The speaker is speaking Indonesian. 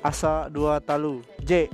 Asa dua Talu J.